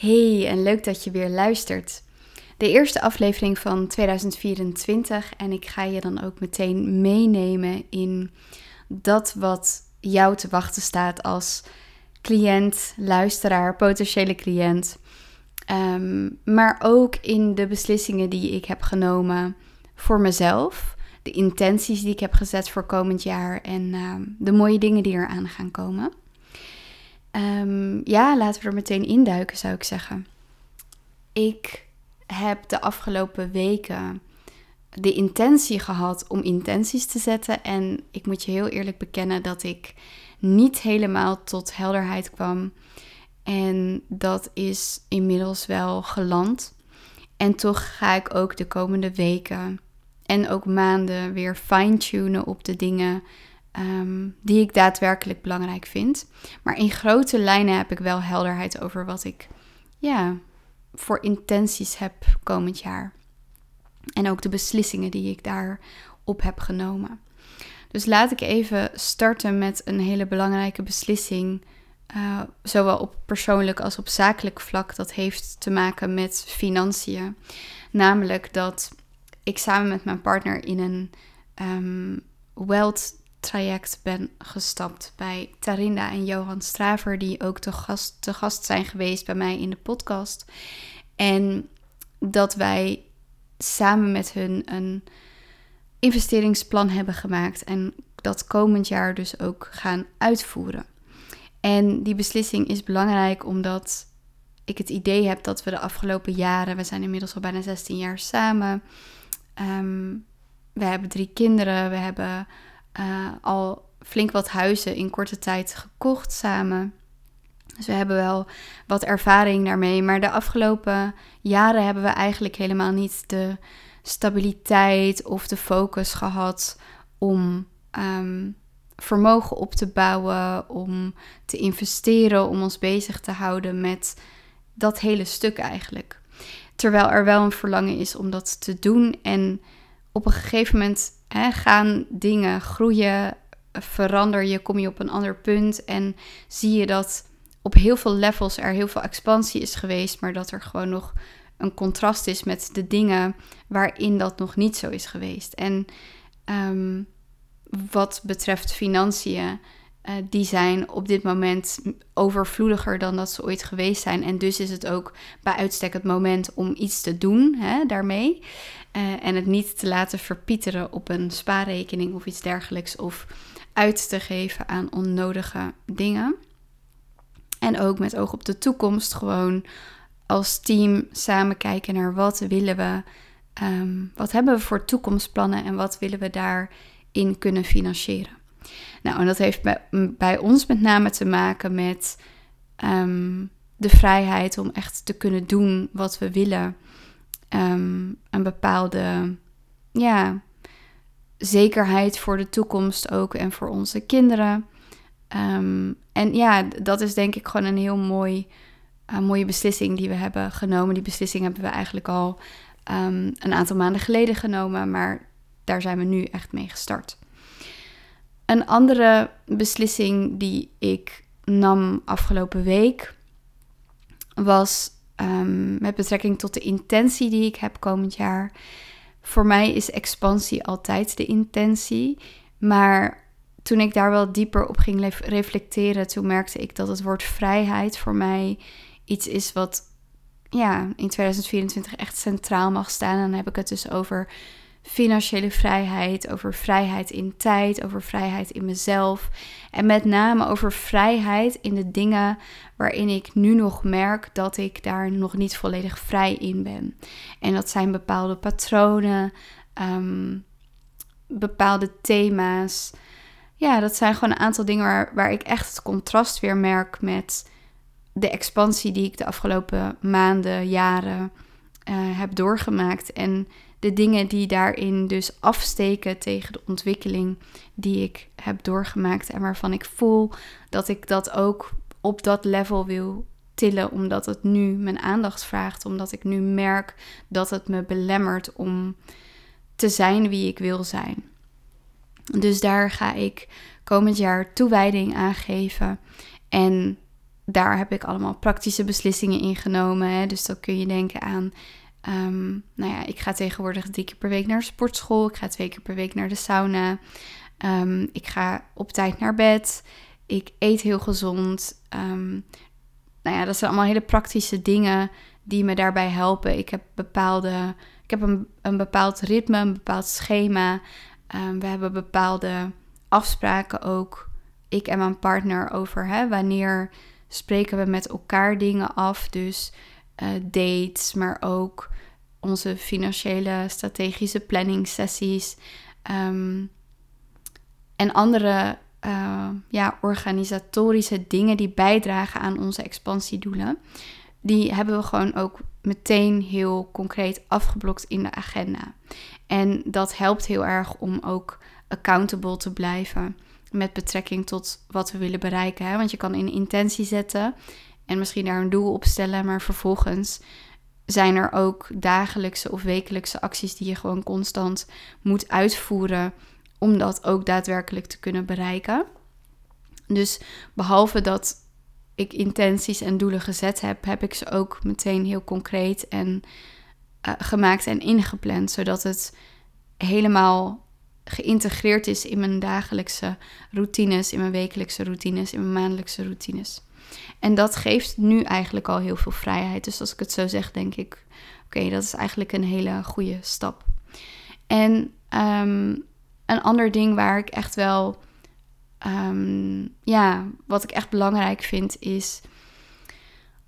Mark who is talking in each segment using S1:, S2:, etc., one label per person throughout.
S1: Hey, en leuk dat je weer luistert. De eerste aflevering van 2024 en ik ga je dan ook meteen meenemen in dat wat jou te wachten staat als cliënt, luisteraar, potentiële cliënt. Ehm, maar ook in de beslissingen die ik heb genomen voor mezelf, de intenties die ik heb gezet voor komend jaar en ehm, de mooie dingen die eraan gaan komen. Um, ja, laten we er meteen induiken, zou ik zeggen. Ik heb de afgelopen weken de intentie gehad om intenties te zetten. En ik moet je heel eerlijk bekennen dat ik niet helemaal tot helderheid kwam. En dat is inmiddels wel geland. En toch ga ik ook de komende weken en ook maanden weer fine-tunen op de dingen Ehm, die ik daadwerkelijk belangrijk vind. Maar in grote lijnen heb ik wel helderheid over wat ik ja, voor intenties heb komend jaar. En ook de beslissingen die ik daarop heb genomen. Dus laat ik even starten met een hele belangrijke beslissing. Uh, zowel op persoonlijk als op zakelijk vlak. Dat heeft te maken met financiën. Namelijk dat ik samen met mijn partner in een um, wealth traject ben gestapt bij Tarinda en Johan Straver, die ook te gast, te gast zijn geweest bij mij in de podcast. En dat wij samen met hun een investeringsplan hebben gemaakt en dat komend jaar dus ook gaan uitvoeren. En die beslissing is belangrijk omdat ik het idee heb dat we de afgelopen jaren, we zijn inmiddels al bijna 16 jaar samen, um, we hebben drie kinderen, we hebben uh, al flink wat huizen in korte tijd gekocht samen. Dus we hebben wel wat ervaring daarmee. Maar de afgelopen jaren hebben we eigenlijk helemaal niet de stabiliteit of de focus gehad om um, vermogen op te bouwen, om te investeren, om ons bezig te houden met dat hele stuk eigenlijk. Terwijl er wel een verlangen is om dat te doen. En op een gegeven moment gaan dingen groeien, verander je, kom je op een ander punt en zie je dat op heel veel levels er heel veel expansie is geweest, maar dat er gewoon nog een contrast is met de dingen waarin dat nog niet zo is geweest. En um, wat betreft financiën, uh, die zijn op dit moment overvloediger dan dat ze ooit geweest zijn. En dus is het ook bij uitstek het moment om iets te doen hè, daarmee. Uh, en het niet te laten verpieteren op een spaarrekening of iets dergelijks. Of uit te geven aan onnodige dingen. En ook met oog op de toekomst gewoon als team samen kijken naar wat willen we. Um, wat hebben we voor toekomstplannen en wat willen we daarin kunnen financieren. Nou, en dat heeft bij, ons met name te maken met um, de vrijheid om echt te kunnen doen wat we willen. Um, een bepaalde ja, zekerheid voor de toekomst ook en voor onze kinderen. Um, en ja, dat is denk ik gewoon een heel mooi, uh, mooie beslissing die we hebben genomen. Die beslissing hebben we eigenlijk al een aantal maanden geleden genomen, maar daar zijn we nu echt mee gestart. Een andere beslissing die ik nam afgelopen week was um, met betrekking tot de intentie die ik heb komend jaar. Voor mij is expansie altijd de intentie. Maar toen ik daar wel dieper op ging reflecteren, toen merkte ik dat het woord vrijheid voor mij iets is wat ja, in 2024 echt centraal mag staan. En dan heb ik het dus over financiële vrijheid, over vrijheid in tijd, over vrijheid in mezelf. En met name over vrijheid in de dingen waarin ik nu nog merk dat ik daar nog niet volledig vrij in ben. En dat zijn bepaalde patronen, um, bepaalde thema's. Ja, dat zijn gewoon een aantal dingen waar, waar ik echt het contrast weer merk met de expansie die ik de afgelopen maanden, jaren uh, heb doorgemaakt. En de dingen die daarin dus afsteken tegen de ontwikkeling die ik heb doorgemaakt en waarvan ik voel dat ik dat ook op dat level wil tillen, omdat het nu mijn aandacht vraagt, omdat ik nu merk dat het me belemmert om te zijn wie ik wil zijn. Dus daar ga ik komend jaar toewijding aan geven en daar heb ik allemaal praktische beslissingen in genomen. Hè? Dus dan kun je denken aan, ehm, nou ja, ik ga tegenwoordig drie keer per week naar de sportschool. Ik ga twee keer per week naar de sauna. Ehm, ik ga op tijd naar bed. Ik eet heel gezond. Um, nou ja, dat zijn allemaal hele praktische dingen die me daarbij helpen. Ik heb bepaalde, ik heb een, een bepaald ritme, een bepaald schema. we hebben bepaalde afspraken ook, ik en mijn partner, over hè, wanneer spreken we met elkaar dingen af. Dus uh, dates, maar ook onze financiële strategische planning sessies. Ehm, en andere uh, ja, organisatorische dingen die bijdragen aan onze expansiedoelen. Die hebben we gewoon ook meteen heel concreet afgeblokt in de agenda. En dat helpt heel erg om ook accountable te blijven met betrekking tot wat we willen bereiken. Hè? Want je kan een intentie zetten en misschien daar een doel op stellen, maar vervolgens zijn er ook dagelijkse of wekelijkse acties die je gewoon constant moet uitvoeren om dat ook daadwerkelijk te kunnen bereiken. Dus behalve dat ik intenties en doelen gezet heb, heb ik ze ook meteen heel concreet en uh, gemaakt en ingepland, zodat het helemaal geïntegreerd is in mijn dagelijkse routines, in mijn wekelijkse routines, in mijn maandelijkse routines. En dat geeft nu eigenlijk al heel veel vrijheid. Dus als ik het zo zeg, denk ik: oké, dat is eigenlijk een hele goede stap. En um, een ander ding waar ik echt wel, um, ja, wat ik echt belangrijk vind, is.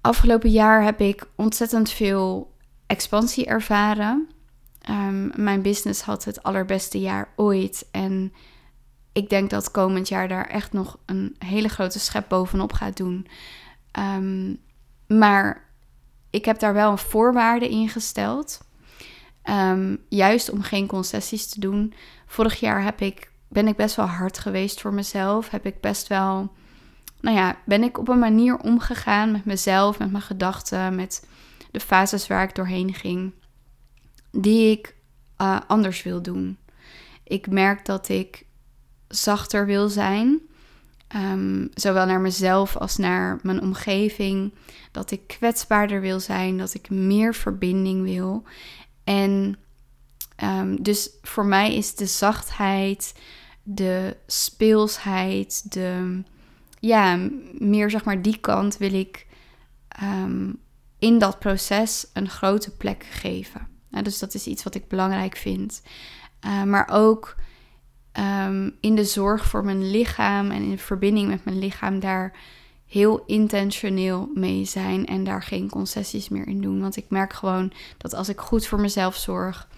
S1: Afgelopen jaar heb ik ontzettend veel expansie ervaren. Um, mijn business had het allerbeste jaar ooit. En ik denk dat komend jaar daar echt nog een hele grote schep bovenop gaat doen. Um, maar ik heb daar wel een voorwaarde in gesteld. Um, juist om geen concessies te doen. Vorig jaar heb ik, ben ik best wel hard geweest voor mezelf. Heb ik best wel. Nou ja, ben ik op een manier omgegaan met mezelf, met mijn gedachten, met de fases waar ik doorheen ging die ik uh, anders wil doen. Ik merk dat ik zachter wil zijn, um, zowel naar mezelf als naar mijn omgeving. Dat ik kwetsbaarder wil zijn, dat ik meer verbinding wil. En um, dus voor mij is de zachtheid, de speelsheid, de ja, meer zeg maar die kant wil ik um, in dat proces een grote plek geven. Nou, dus dat is iets wat ik belangrijk vind. Maar ook um, in de zorg voor mijn lichaam en in verbinding met mijn lichaam daar heel intentioneel mee zijn en daar geen concessies meer in doen. Want ik merk gewoon dat als ik goed voor mezelf zorg,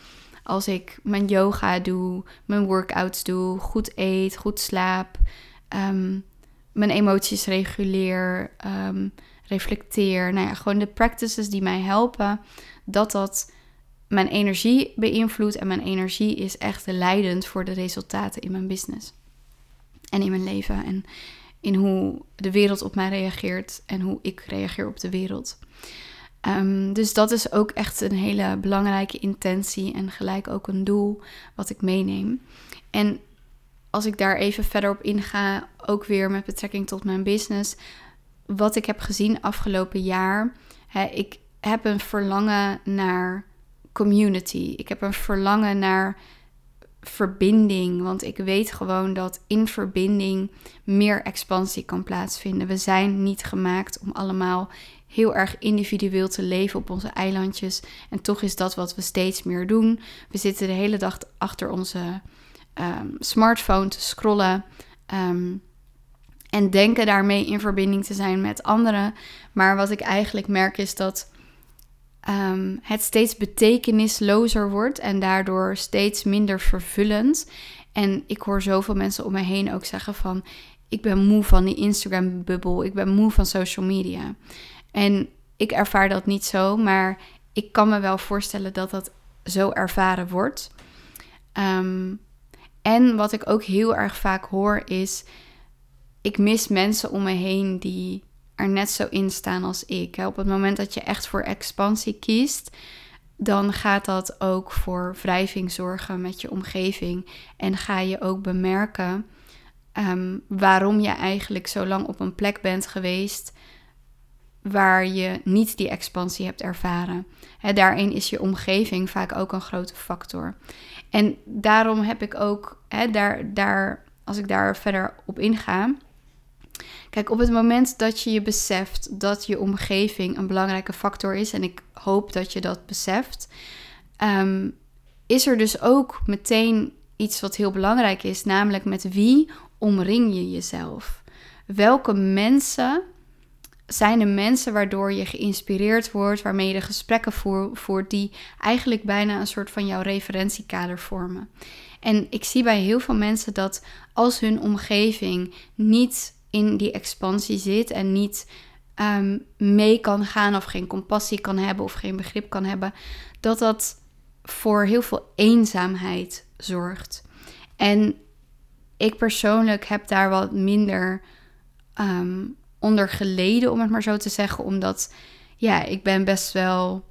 S1: als ik mijn yoga doe, mijn workouts doe, goed eet, goed slaap, um, mijn emoties reguleer, um, reflecteer, nou ja, gewoon de practices die mij helpen, dat dat mijn energie beïnvloedt. En mijn energie is echt leidend voor de resultaten in mijn business. En in mijn leven. En in hoe de wereld op mij reageert. En hoe ik reageer op de wereld. Um, dus dat is ook echt een hele belangrijke intentie. En gelijk ook een doel wat ik meeneem. En als ik daar even verder op inga, ook weer met betrekking tot mijn business. Wat ik heb gezien afgelopen jaar. Hè, ik heb een verlangen naar community. Ik heb een verlangen naar verbinding. Want ik weet gewoon dat in verbinding meer expansie kan plaatsvinden. We zijn niet gemaakt om allemaal heel erg individueel te leven op onze eilandjes. En toch is dat wat we steeds meer doen. We zitten de hele dag achter onze um, smartphone te scrollen. Um, en denken daarmee in verbinding te zijn met anderen. Maar wat ik eigenlijk merk is dat um, het steeds betekenislozer wordt en daardoor steeds minder vervullend. En ik hoor zoveel mensen om me heen ook zeggen van... ik ben moe van die Instagram-bubbel, ik ben moe van social media. En ik ervaar dat niet zo, maar ik kan me wel voorstellen dat dat zo ervaren wordt. Um, en wat ik ook heel erg vaak hoor is... ik mis mensen om me heen die er net zo in staan als ik. Op het moment dat je echt voor expansie kiest, dan gaat dat ook voor wrijving zorgen met je omgeving. En ga je ook bemerken um, waarom je eigenlijk zo lang op een plek bent geweest waar je niet die expansie hebt ervaren. Daarin is je omgeving vaak ook een grote factor. En daarom heb ik ook, daar, daar, als ik daar verder op inga. Kijk, op het moment dat je je beseft dat je omgeving een belangrijke factor is, en ik hoop dat je dat beseft, ehm, is er dus ook meteen iets wat heel belangrijk is, namelijk met wie omring je jezelf? Welke mensen zijn de mensen waardoor je geïnspireerd wordt, waarmee je de gesprekken voert, die eigenlijk bijna een soort van jouw referentiekader vormen. En ik zie bij heel veel mensen dat als hun omgeving niet in die expansie zit en niet um, mee kan gaan of geen compassie kan hebben of geen begrip kan hebben, dat dat voor heel veel eenzaamheid zorgt. En ik persoonlijk heb daar wat minder um, onder geleden, om het maar zo te zeggen. Omdat, ja, ik ben best wel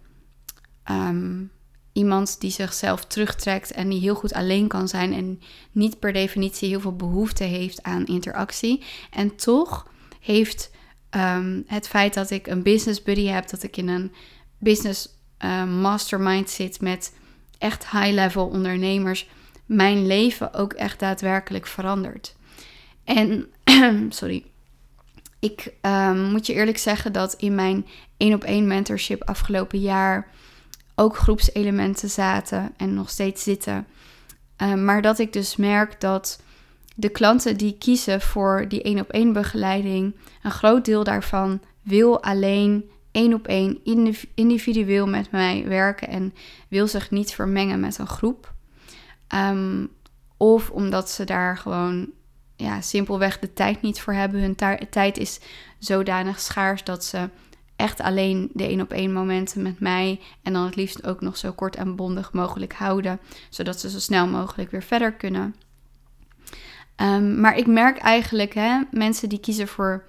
S1: um, iemand die zichzelf terugtrekt en die heel goed alleen kan zijn en niet per definitie heel veel behoefte heeft aan interactie. En toch heeft um, het feit dat ik een business buddy heb, dat ik in een business uh, mastermind zit met echt high-level ondernemers, mijn leven ook echt daadwerkelijk veranderd. En, sorry, ik um, moet je eerlijk zeggen dat in mijn één op één mentorship afgelopen jaar ook groepselementen zaten en nog steeds zitten. Um, maar dat ik dus merk dat de klanten die kiezen voor die één op één begeleiding, een groot deel daarvan wil alleen één op één individueel met mij werken en wil zich niet vermengen met een groep. Um, of omdat ze daar gewoon ja, simpelweg de tijd niet voor hebben. Hun tijd is zodanig schaars dat ze echt alleen de één op één momenten met mij en dan het liefst ook nog zo kort en bondig mogelijk houden, zodat ze zo snel mogelijk weer verder kunnen. Ehm, maar ik merk eigenlijk, hè, mensen die kiezen voor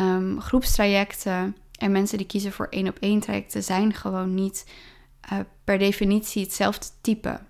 S1: um, groepstrajecten en mensen die kiezen voor één op één trajecten zijn gewoon niet uh, per definitie hetzelfde type.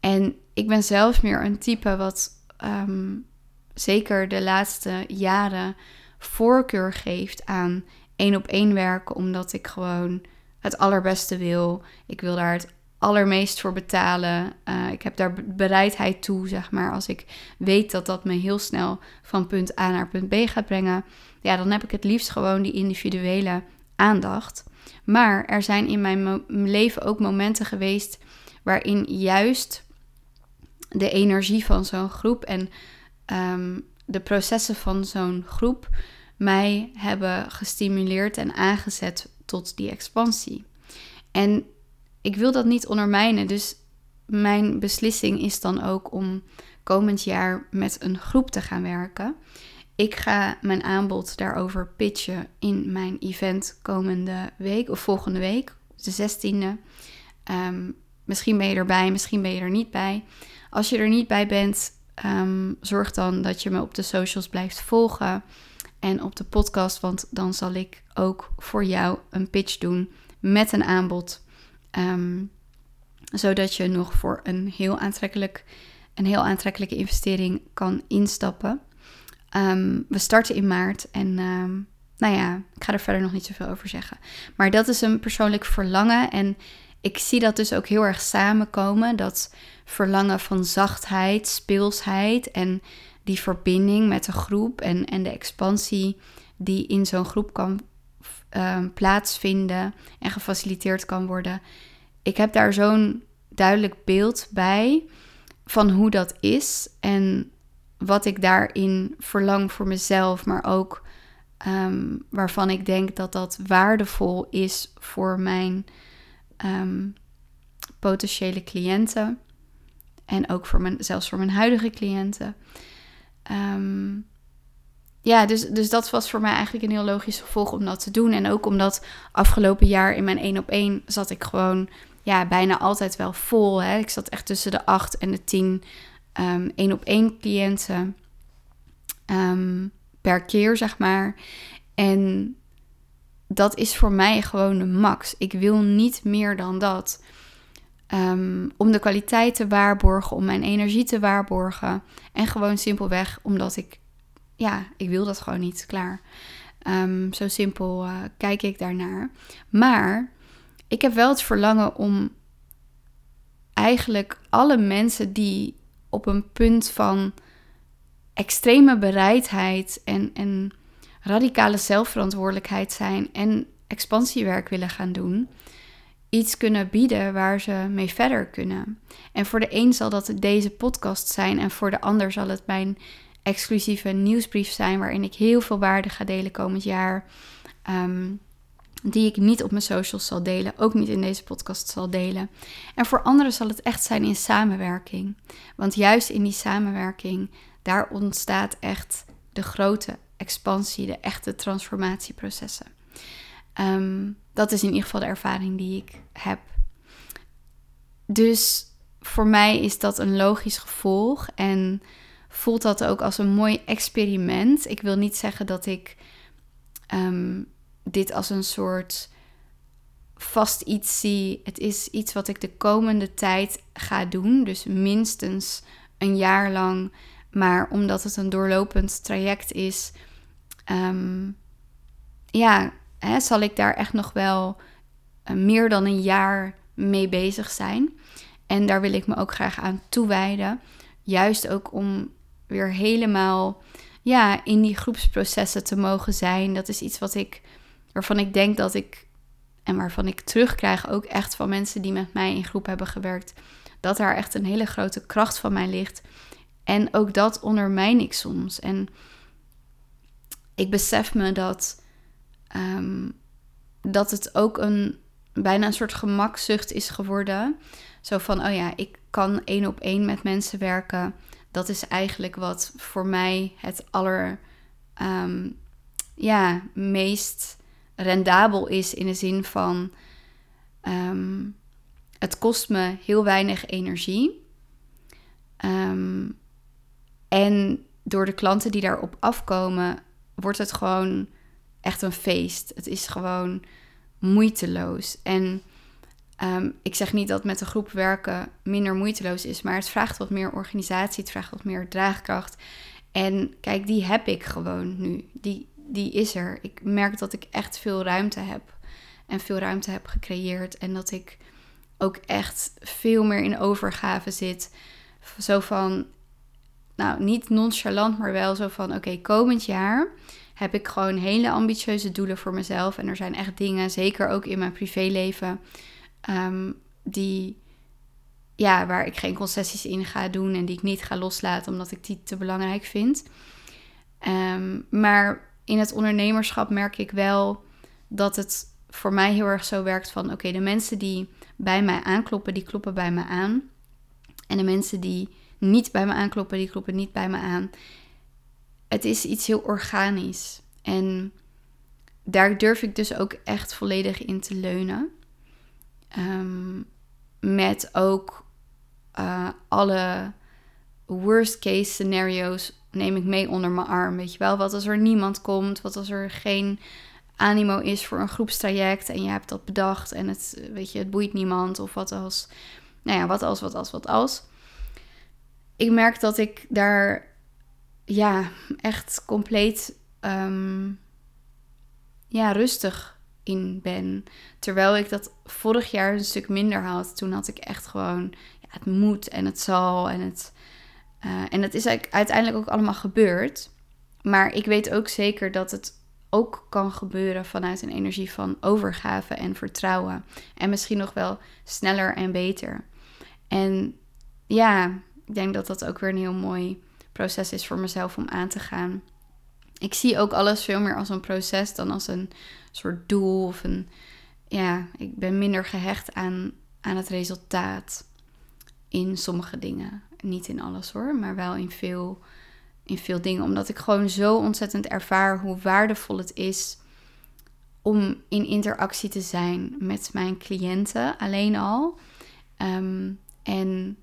S1: En ik ben zelf meer een type wat um, zeker de laatste jaren voorkeur geeft aan één op één werken, omdat ik gewoon het allerbeste wil. Ik wil daar het allermeest voor betalen. Uh, ik heb daar bereidheid toe, zeg maar. Als ik weet dat dat me heel snel van punt A naar punt B gaat brengen, ja, dan heb ik het liefst gewoon die individuele aandacht. Maar er zijn in mijn leven ook momenten geweest waarin juist de energie van zo'n groep en Ehm, de processen van zo'n groep mij hebben gestimuleerd en aangezet tot die expansie. En ik wil dat niet ondermijnen, dus mijn beslissing is dan ook om komend jaar met een groep te gaan werken. Ik ga mijn aanbod daarover pitchen in mijn event komende week of volgende week, de 16e. Ehm, misschien ben je erbij, misschien ben je er niet bij. Als je er niet bij bent, Um, zorg dan dat je me op de socials blijft volgen en op de podcast, want dan zal ik ook voor jou een pitch doen met een aanbod. Ehm, zodat je nog voor een heel, aantrekkelijk, een heel aantrekkelijke investering kan instappen. Um, we starten in maart en nou ja, ik ga er verder nog niet zoveel over zeggen. Maar dat is een persoonlijk verlangen en ik zie dat dus ook heel erg samenkomen. Dat verlangen van zachtheid, speelsheid en die verbinding met de groep en, en de expansie die in zo'n groep kan uh, plaatsvinden en gefaciliteerd kan worden. Ik heb daar zo'n duidelijk beeld bij van hoe dat is en wat ik daarin verlang voor mezelf, maar ook ehm, waarvan ik denk dat dat waardevol is voor mijn Ehm, potentiële cliënten. En ook voor mijn, zelfs voor mijn huidige cliënten. Ehm, ja, dus, dus dat was voor mij eigenlijk een heel logisch gevolg om dat te doen. En ook omdat afgelopen jaar in mijn één op één zat ik gewoon ja, bijna altijd wel vol. Hè. Ik zat echt tussen de acht en de tien um, één op één cliënten per keer, zeg maar. En dat is voor mij gewoon de max. Ik wil niet meer dan dat. Ehm, om de kwaliteit te waarborgen, om mijn energie te waarborgen. En gewoon simpelweg omdat ik, ja, ik wil dat gewoon niet, klaar. Ehm, zo simpel uh, kijk ik daarnaar. Maar ik heb wel het verlangen om eigenlijk alle mensen die op een punt van extreme bereidheid en, en radicale zelfverantwoordelijkheid zijn en expansiewerk willen gaan doen, iets kunnen bieden waar ze mee verder kunnen. En voor de een zal dat deze podcast zijn en voor de ander zal het mijn exclusieve nieuwsbrief zijn waarin ik heel veel waarde ga delen komend jaar. Ehm, die ik niet op mijn socials zal delen, ook niet in deze podcast zal delen. En voor anderen zal het echt zijn in samenwerking. Want juist in die samenwerking, daar ontstaat echt de grote expansie, de echte transformatieprocessen. Um, dat is in ieder geval de ervaring die ik heb. Dus voor mij is dat een logisch gevolg en voelt dat ook als een mooi experiment. Ik wil niet zeggen dat ik ehm, dit als een soort vast iets zie. Het is iets wat ik de komende tijd ga doen. Dus minstens een jaar lang. Maar omdat het een doorlopend traject is, um, ja, zal ik daar echt nog wel uh, meer dan een jaar mee bezig zijn. En daar wil ik me ook graag aan toewijden. Juist ook om weer helemaal ja, in die groepsprocessen te mogen zijn. Dat is iets wat ik, waarvan ik denk dat ik, en waarvan ik terugkrijg ook echt van mensen die met mij in groep hebben gewerkt, dat daar echt een hele grote kracht van mij ligt. En ook dat ondermijn ik soms. En ik besef me dat, um, dat het ook een bijna een soort gemakzucht is geworden. Zo van, oh ja, ik kan één op één met mensen werken dat is eigenlijk wat voor mij het aller um, ja, meest rendabel is in de zin van um, het kost me heel weinig energie. En door de klanten die daarop afkomen, wordt het gewoon echt een feest. Het is gewoon moeiteloos. En Ehm, ik zeg niet dat met een groep werken minder moeiteloos is, maar het vraagt wat meer organisatie, het vraagt wat meer draagkracht. En kijk, die heb ik gewoon nu. Die, die is er. Ik merk dat ik echt veel ruimte heb. En veel ruimte heb gecreëerd. En dat ik ook echt veel meer in overgave zit. Zo van, nou, niet nonchalant, maar wel zo van: oké, komend jaar heb ik gewoon hele ambitieuze doelen voor mezelf. En er zijn echt dingen, zeker ook in mijn privéleven Ehm, die, ja, waar ik geen concessies in ga doen en die ik niet ga loslaten omdat ik die te belangrijk vind. Ehm, maar in het ondernemerschap merk ik wel dat het voor mij heel erg zo werkt van oké, de mensen die bij mij aankloppen, die kloppen bij me aan. En de mensen die niet bij me aankloppen, die kloppen niet bij me aan. Het is iets heel organisch. En daar durf ik dus ook echt volledig in te leunen. Um, met ook uh, alle worst case scenario's neem ik mee onder mijn arm. Weet je wel, wat als er niemand komt? Wat als er geen animo is voor een groepstraject en je hebt dat bedacht en het, weet je, het boeit niemand? Of wat als, nou ja, wat als, wat als, wat als? Ik merk dat ik daar, ja, echt compleet, um, ja, rustig in ben. Terwijl ik dat vorig jaar een stuk minder had. Toen had ik echt gewoon, ja, het moet en het zal en het... Uh, en dat is uiteindelijk ook allemaal gebeurd. Maar ik weet ook zeker dat het ook kan gebeuren vanuit een energie van overgave en vertrouwen. En misschien nog wel sneller en beter. En ja, ik denk dat dat ook weer een heel mooi proces is voor mezelf om aan te gaan. Ik zie ook alles veel meer als een proces dan als een soort doel of een. Ja, ik ben minder gehecht aan, aan het resultaat in sommige dingen. Niet in alles hoor, maar wel in veel, in veel dingen. Omdat ik gewoon zo ontzettend ervaar hoe waardevol het is om in interactie te zijn met mijn cliënten alleen al. Ehm, en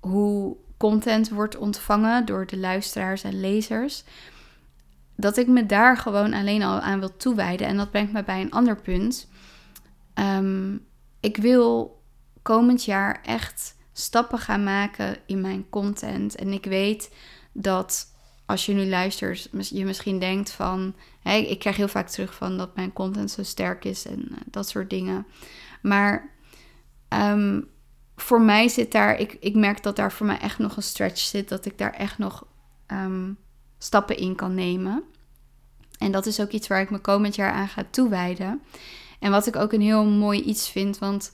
S1: hoe content wordt ontvangen door de luisteraars en lezers dat ik me daar gewoon alleen al aan wil toewijden. En dat brengt me bij een ander punt. Ehm, ik wil komend jaar echt stappen gaan maken in mijn content. En ik weet dat als je nu luistert, je misschien denkt van, ik krijg heel vaak terug van dat mijn content zo sterk is en eh, dat soort dingen. Maar ehm, voor mij zit daar, ik, ik merk dat daar voor mij echt nog een stretch zit, dat ik daar echt nog ehm, stappen in kan nemen. En dat is ook iets waar ik me komend jaar aan ga toewijden. En wat ik ook een heel mooi iets vind, want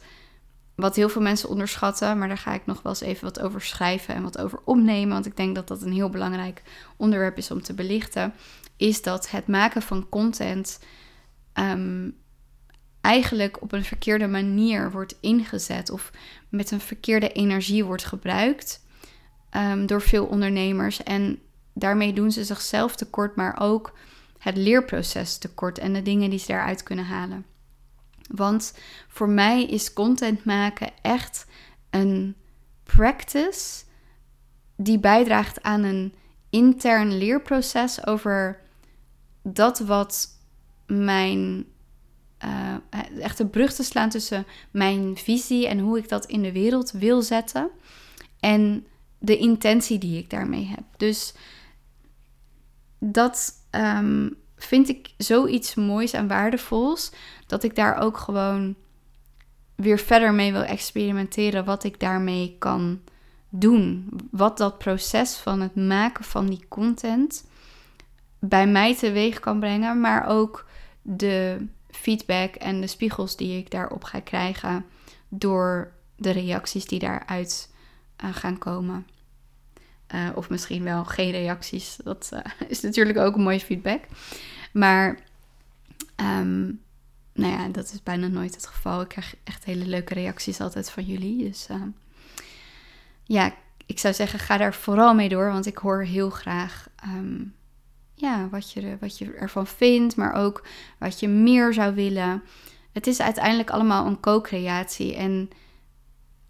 S1: wat heel veel mensen onderschatten, maar daar ga ik nog wel eens even wat over schrijven en wat over opnemen, want ik denk dat dat een heel belangrijk onderwerp is om te belichten, is dat het maken van content ehm, eigenlijk op een verkeerde manier wordt ingezet of met een verkeerde energie wordt gebruikt um, door veel ondernemers. En daarmee doen ze zichzelf tekort, maar ook het leerproces tekort en de dingen die ze daaruit kunnen halen. Want voor mij is content maken echt een practice die bijdraagt aan een intern leerproces over dat wat mijn. Uh, echt de brug te slaan tussen mijn visie en hoe ik dat in de wereld wil zetten. En de intentie die ik daarmee heb. Dus dat ehm, vind ik zoiets moois en waardevols dat ik daar ook gewoon weer verder mee wil experimenteren wat ik daarmee kan doen. Wat dat proces van het maken van die content bij mij teweeg kan brengen, maar ook de feedback en de spiegels die ik daarop ga krijgen door de reacties die daaruit uh, gaan komen. Uh, of misschien wel geen reacties. Dat uh, is natuurlijk ook een mooie feedback. Maar um, nou ja, dat is bijna nooit het geval. Ik krijg echt hele leuke reacties altijd van jullie. Dus ja, ik zou zeggen, ga daar vooral mee door. Want ik hoor heel graag um, ja, wat, je, wat je ervan vindt. Maar ook wat je meer zou willen. Het is uiteindelijk allemaal een co-creatie. En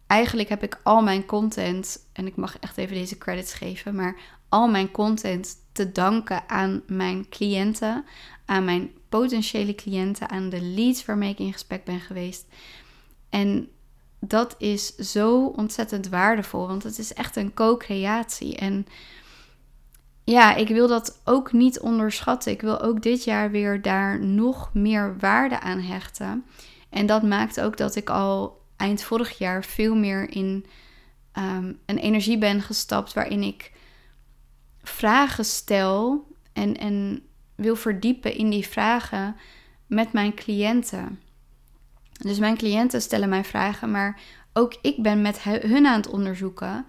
S1: eigenlijk heb ik al mijn content. En ik mag echt even deze credits geven. Maar al mijn content te danken aan mijn cliënten, aan mijn potentiële cliënten, aan de leads waarmee ik in gesprek ben geweest. En dat is zo ontzettend waardevol, want het is echt een co-creatie. En ja, ik wil dat ook niet onderschatten. Ik wil ook dit jaar weer daar nog meer waarde aan hechten. En dat maakt ook dat ik al eind vorig jaar veel meer in ehm, een energie ben gestapt waarin ik vragen stel en, en wil verdiepen in die vragen met mijn cliënten. Dus mijn cliënten stellen mij vragen, maar ook ik ben met hun aan het onderzoeken.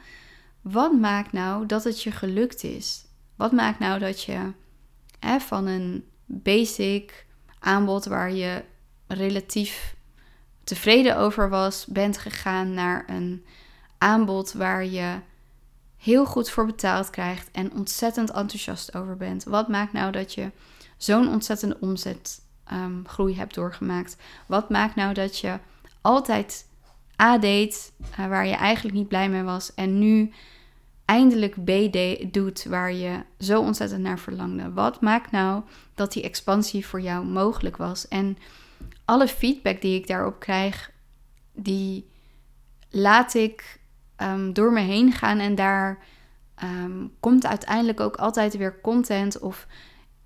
S1: Wat maakt nou dat het je gelukt is? Wat maakt nou dat je hè, van een basic aanbod waar je relatief tevreden over was, bent gegaan naar een aanbod waar je heel goed voor betaald krijgt en ontzettend enthousiast over bent. Wat maakt nou dat je zo'n ontzettende omzetgroei um, hebt doorgemaakt? Wat maakt nou dat je altijd A deed uh, waar je eigenlijk niet blij mee was en nu eindelijk B doet waar je zo ontzettend naar verlangde? Wat maakt nou dat die expansie voor jou mogelijk was? En alle feedback die ik daarop krijg, die laat ik um, door me heen gaan en daar um, komt uiteindelijk ook altijd weer content of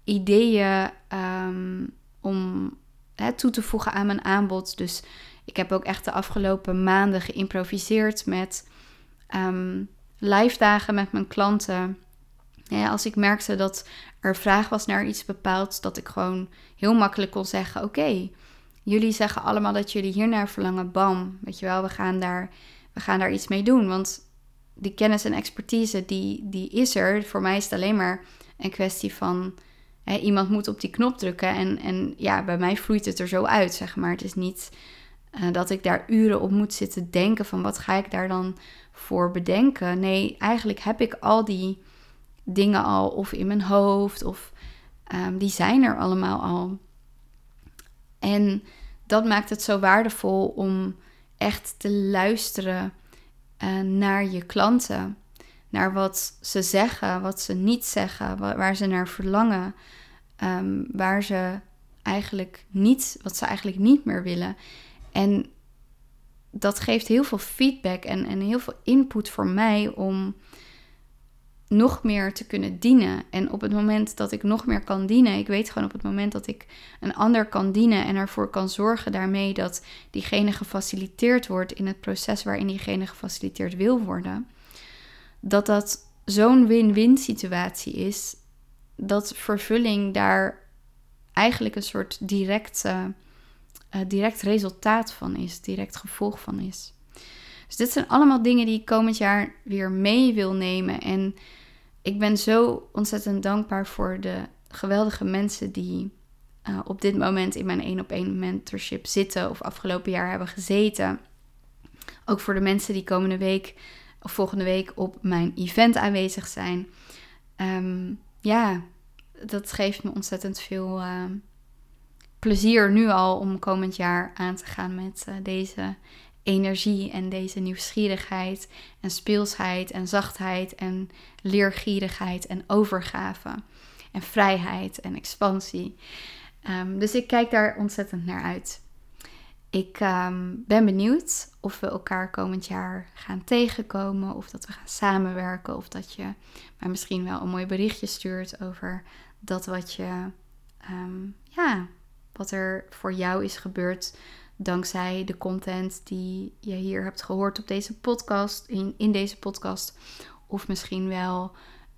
S1: ideeën um, om toe te voegen aan mijn aanbod. Dus ik heb ook echt de afgelopen maanden geïmproviseerd met live dagen met mijn klanten. Als ik merkte dat er vraag was naar iets bepaalds, dat ik gewoon heel makkelijk kon zeggen: Oké, jullie zeggen allemaal dat jullie hier naar verlangen. Bam, weet je wel, we gaan daar we gaan daar iets mee doen. Want die kennis en expertise, die, die is er. Voor mij is het alleen maar een kwestie van... Hè, iemand moet op die knop drukken. En, en ja, bij mij vloeit het er zo uit, zeg maar. Het is niet uh, dat ik daar uren op moet zitten denken van... wat ga ik daar dan voor bedenken? Nee, eigenlijk heb ik al die dingen al of in mijn hoofd... of um, die zijn er allemaal al. En dat maakt het zo waardevol om echt te luisteren uh, naar je klanten. Naar wat ze zeggen, wat ze niet zeggen, waar, ze naar verlangen. Um, waar ze eigenlijk niet, wat ze eigenlijk niet meer willen. En dat geeft heel veel feedback en, en heel veel input voor mij om nog meer te kunnen dienen. En op het moment dat ik nog meer kan dienen, ik weet gewoon op het moment dat ik een ander kan dienen en ervoor kan zorgen daarmee dat diegene gefaciliteerd wordt in het proces waarin diegene gefaciliteerd wil worden, dat dat zo'n win-win situatie is, dat vervulling daar eigenlijk een soort direct, uh, direct resultaat van is, direct gevolg van is. Dus dit zijn allemaal dingen die ik komend jaar weer mee wil nemen. En ik ben zo ontzettend dankbaar voor de geweldige mensen die uh, op dit moment in mijn één op één mentorship zitten of afgelopen jaar hebben gezeten. Ook voor de mensen die komende week of volgende week op mijn event aanwezig zijn. Um, ja, dat geeft me ontzettend veel uh, plezier nu al om komend jaar aan te gaan met uh, deze energie en deze nieuwsgierigheid en speelsheid en zachtheid en leergierigheid en overgave en vrijheid en expansie. Um, dus ik kijk daar ontzettend naar uit. Ik um, ben benieuwd of we elkaar komend jaar gaan tegenkomen, of dat we gaan samenwerken, of dat je mij misschien wel een mooi berichtje stuurt over dat wat je, um, ja, wat er voor jou is gebeurd dankzij de content die je hier hebt gehoord op deze podcast, in, deze podcast. Of misschien wel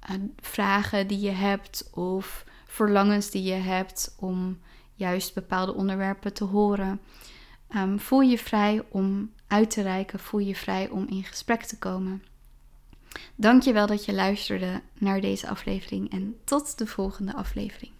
S1: uh, vragen die je hebt of verlangens die je hebt om juist bepaalde onderwerpen te horen. Um, voel je vrij om uit te reiken, voel je vrij om in gesprek te komen. Dank je wel dat je luisterde naar deze aflevering en tot de volgende aflevering.